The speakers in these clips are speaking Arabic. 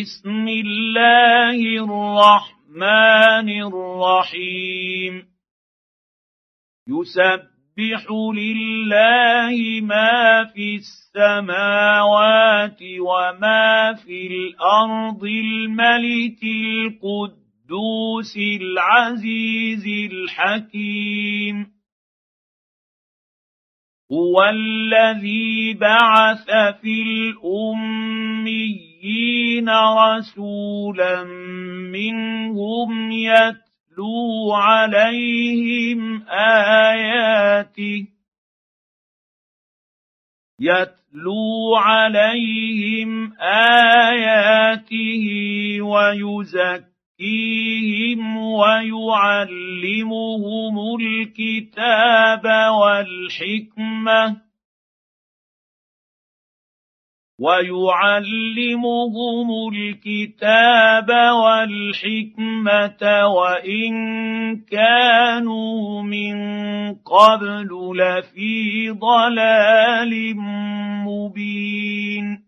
بسم الله الرحمن الرحيم يسبح لله ما في السماوات وما في الأرض الملك القدوس العزيز الحكيم هو الذي بعث في الاميين رسولا منهم يتلو عليهم آياته. يتلو عليهم آياته ويزكي يزكيهم ويعلمهم الكتاب والحكمة. ويعلمهم الكتاب والحكمة وإن كانوا من قبل لفي ضلال مبين.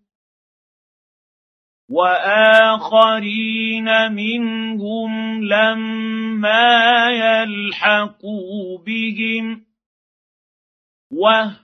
وآخرين منهم لما يلحقوا بهم وهو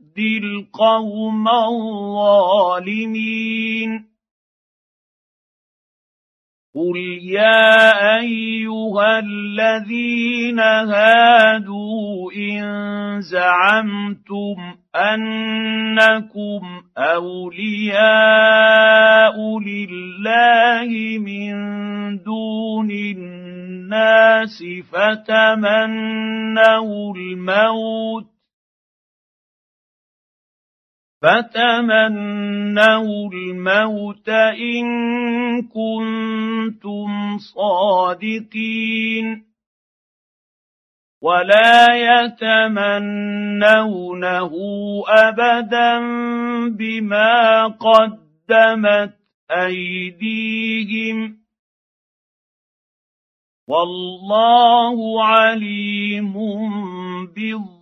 يهدي القوم الظالمين. قل يا ايها الذين هادوا ان زعمتم انكم اولياء لله من دون الناس فتمنوا الموت فتمنوا الموت ان كنتم صادقين ولا يتمنونه ابدا بما قدمت ايديهم والله عليم بالظالمين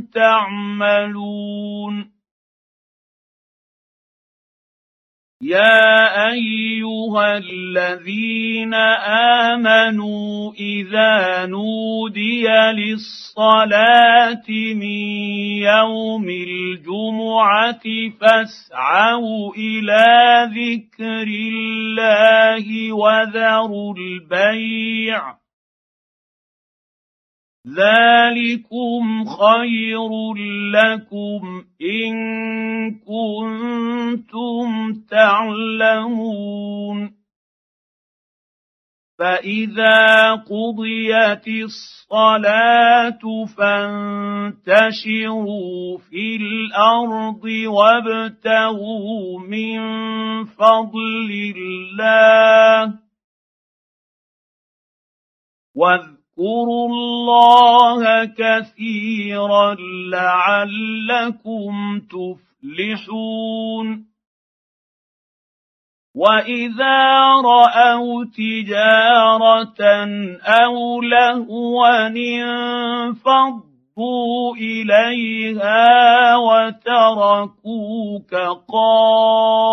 تعملون. يا أيها الذين آمنوا إذا نودي للصلاة من يوم الجمعة فاسعوا إلى ذكر الله وذروا البيع. ذلكم خير لكم ان كنتم تعلمون فاذا قضيت الصلاه فانتشروا في الأرض وابتغوا من فضل الله واذكروا الله كثيرا لعلكم تفلحون. وإذا رأوا تجارة أو لهوا انفضوا إليها وتركوك قائما.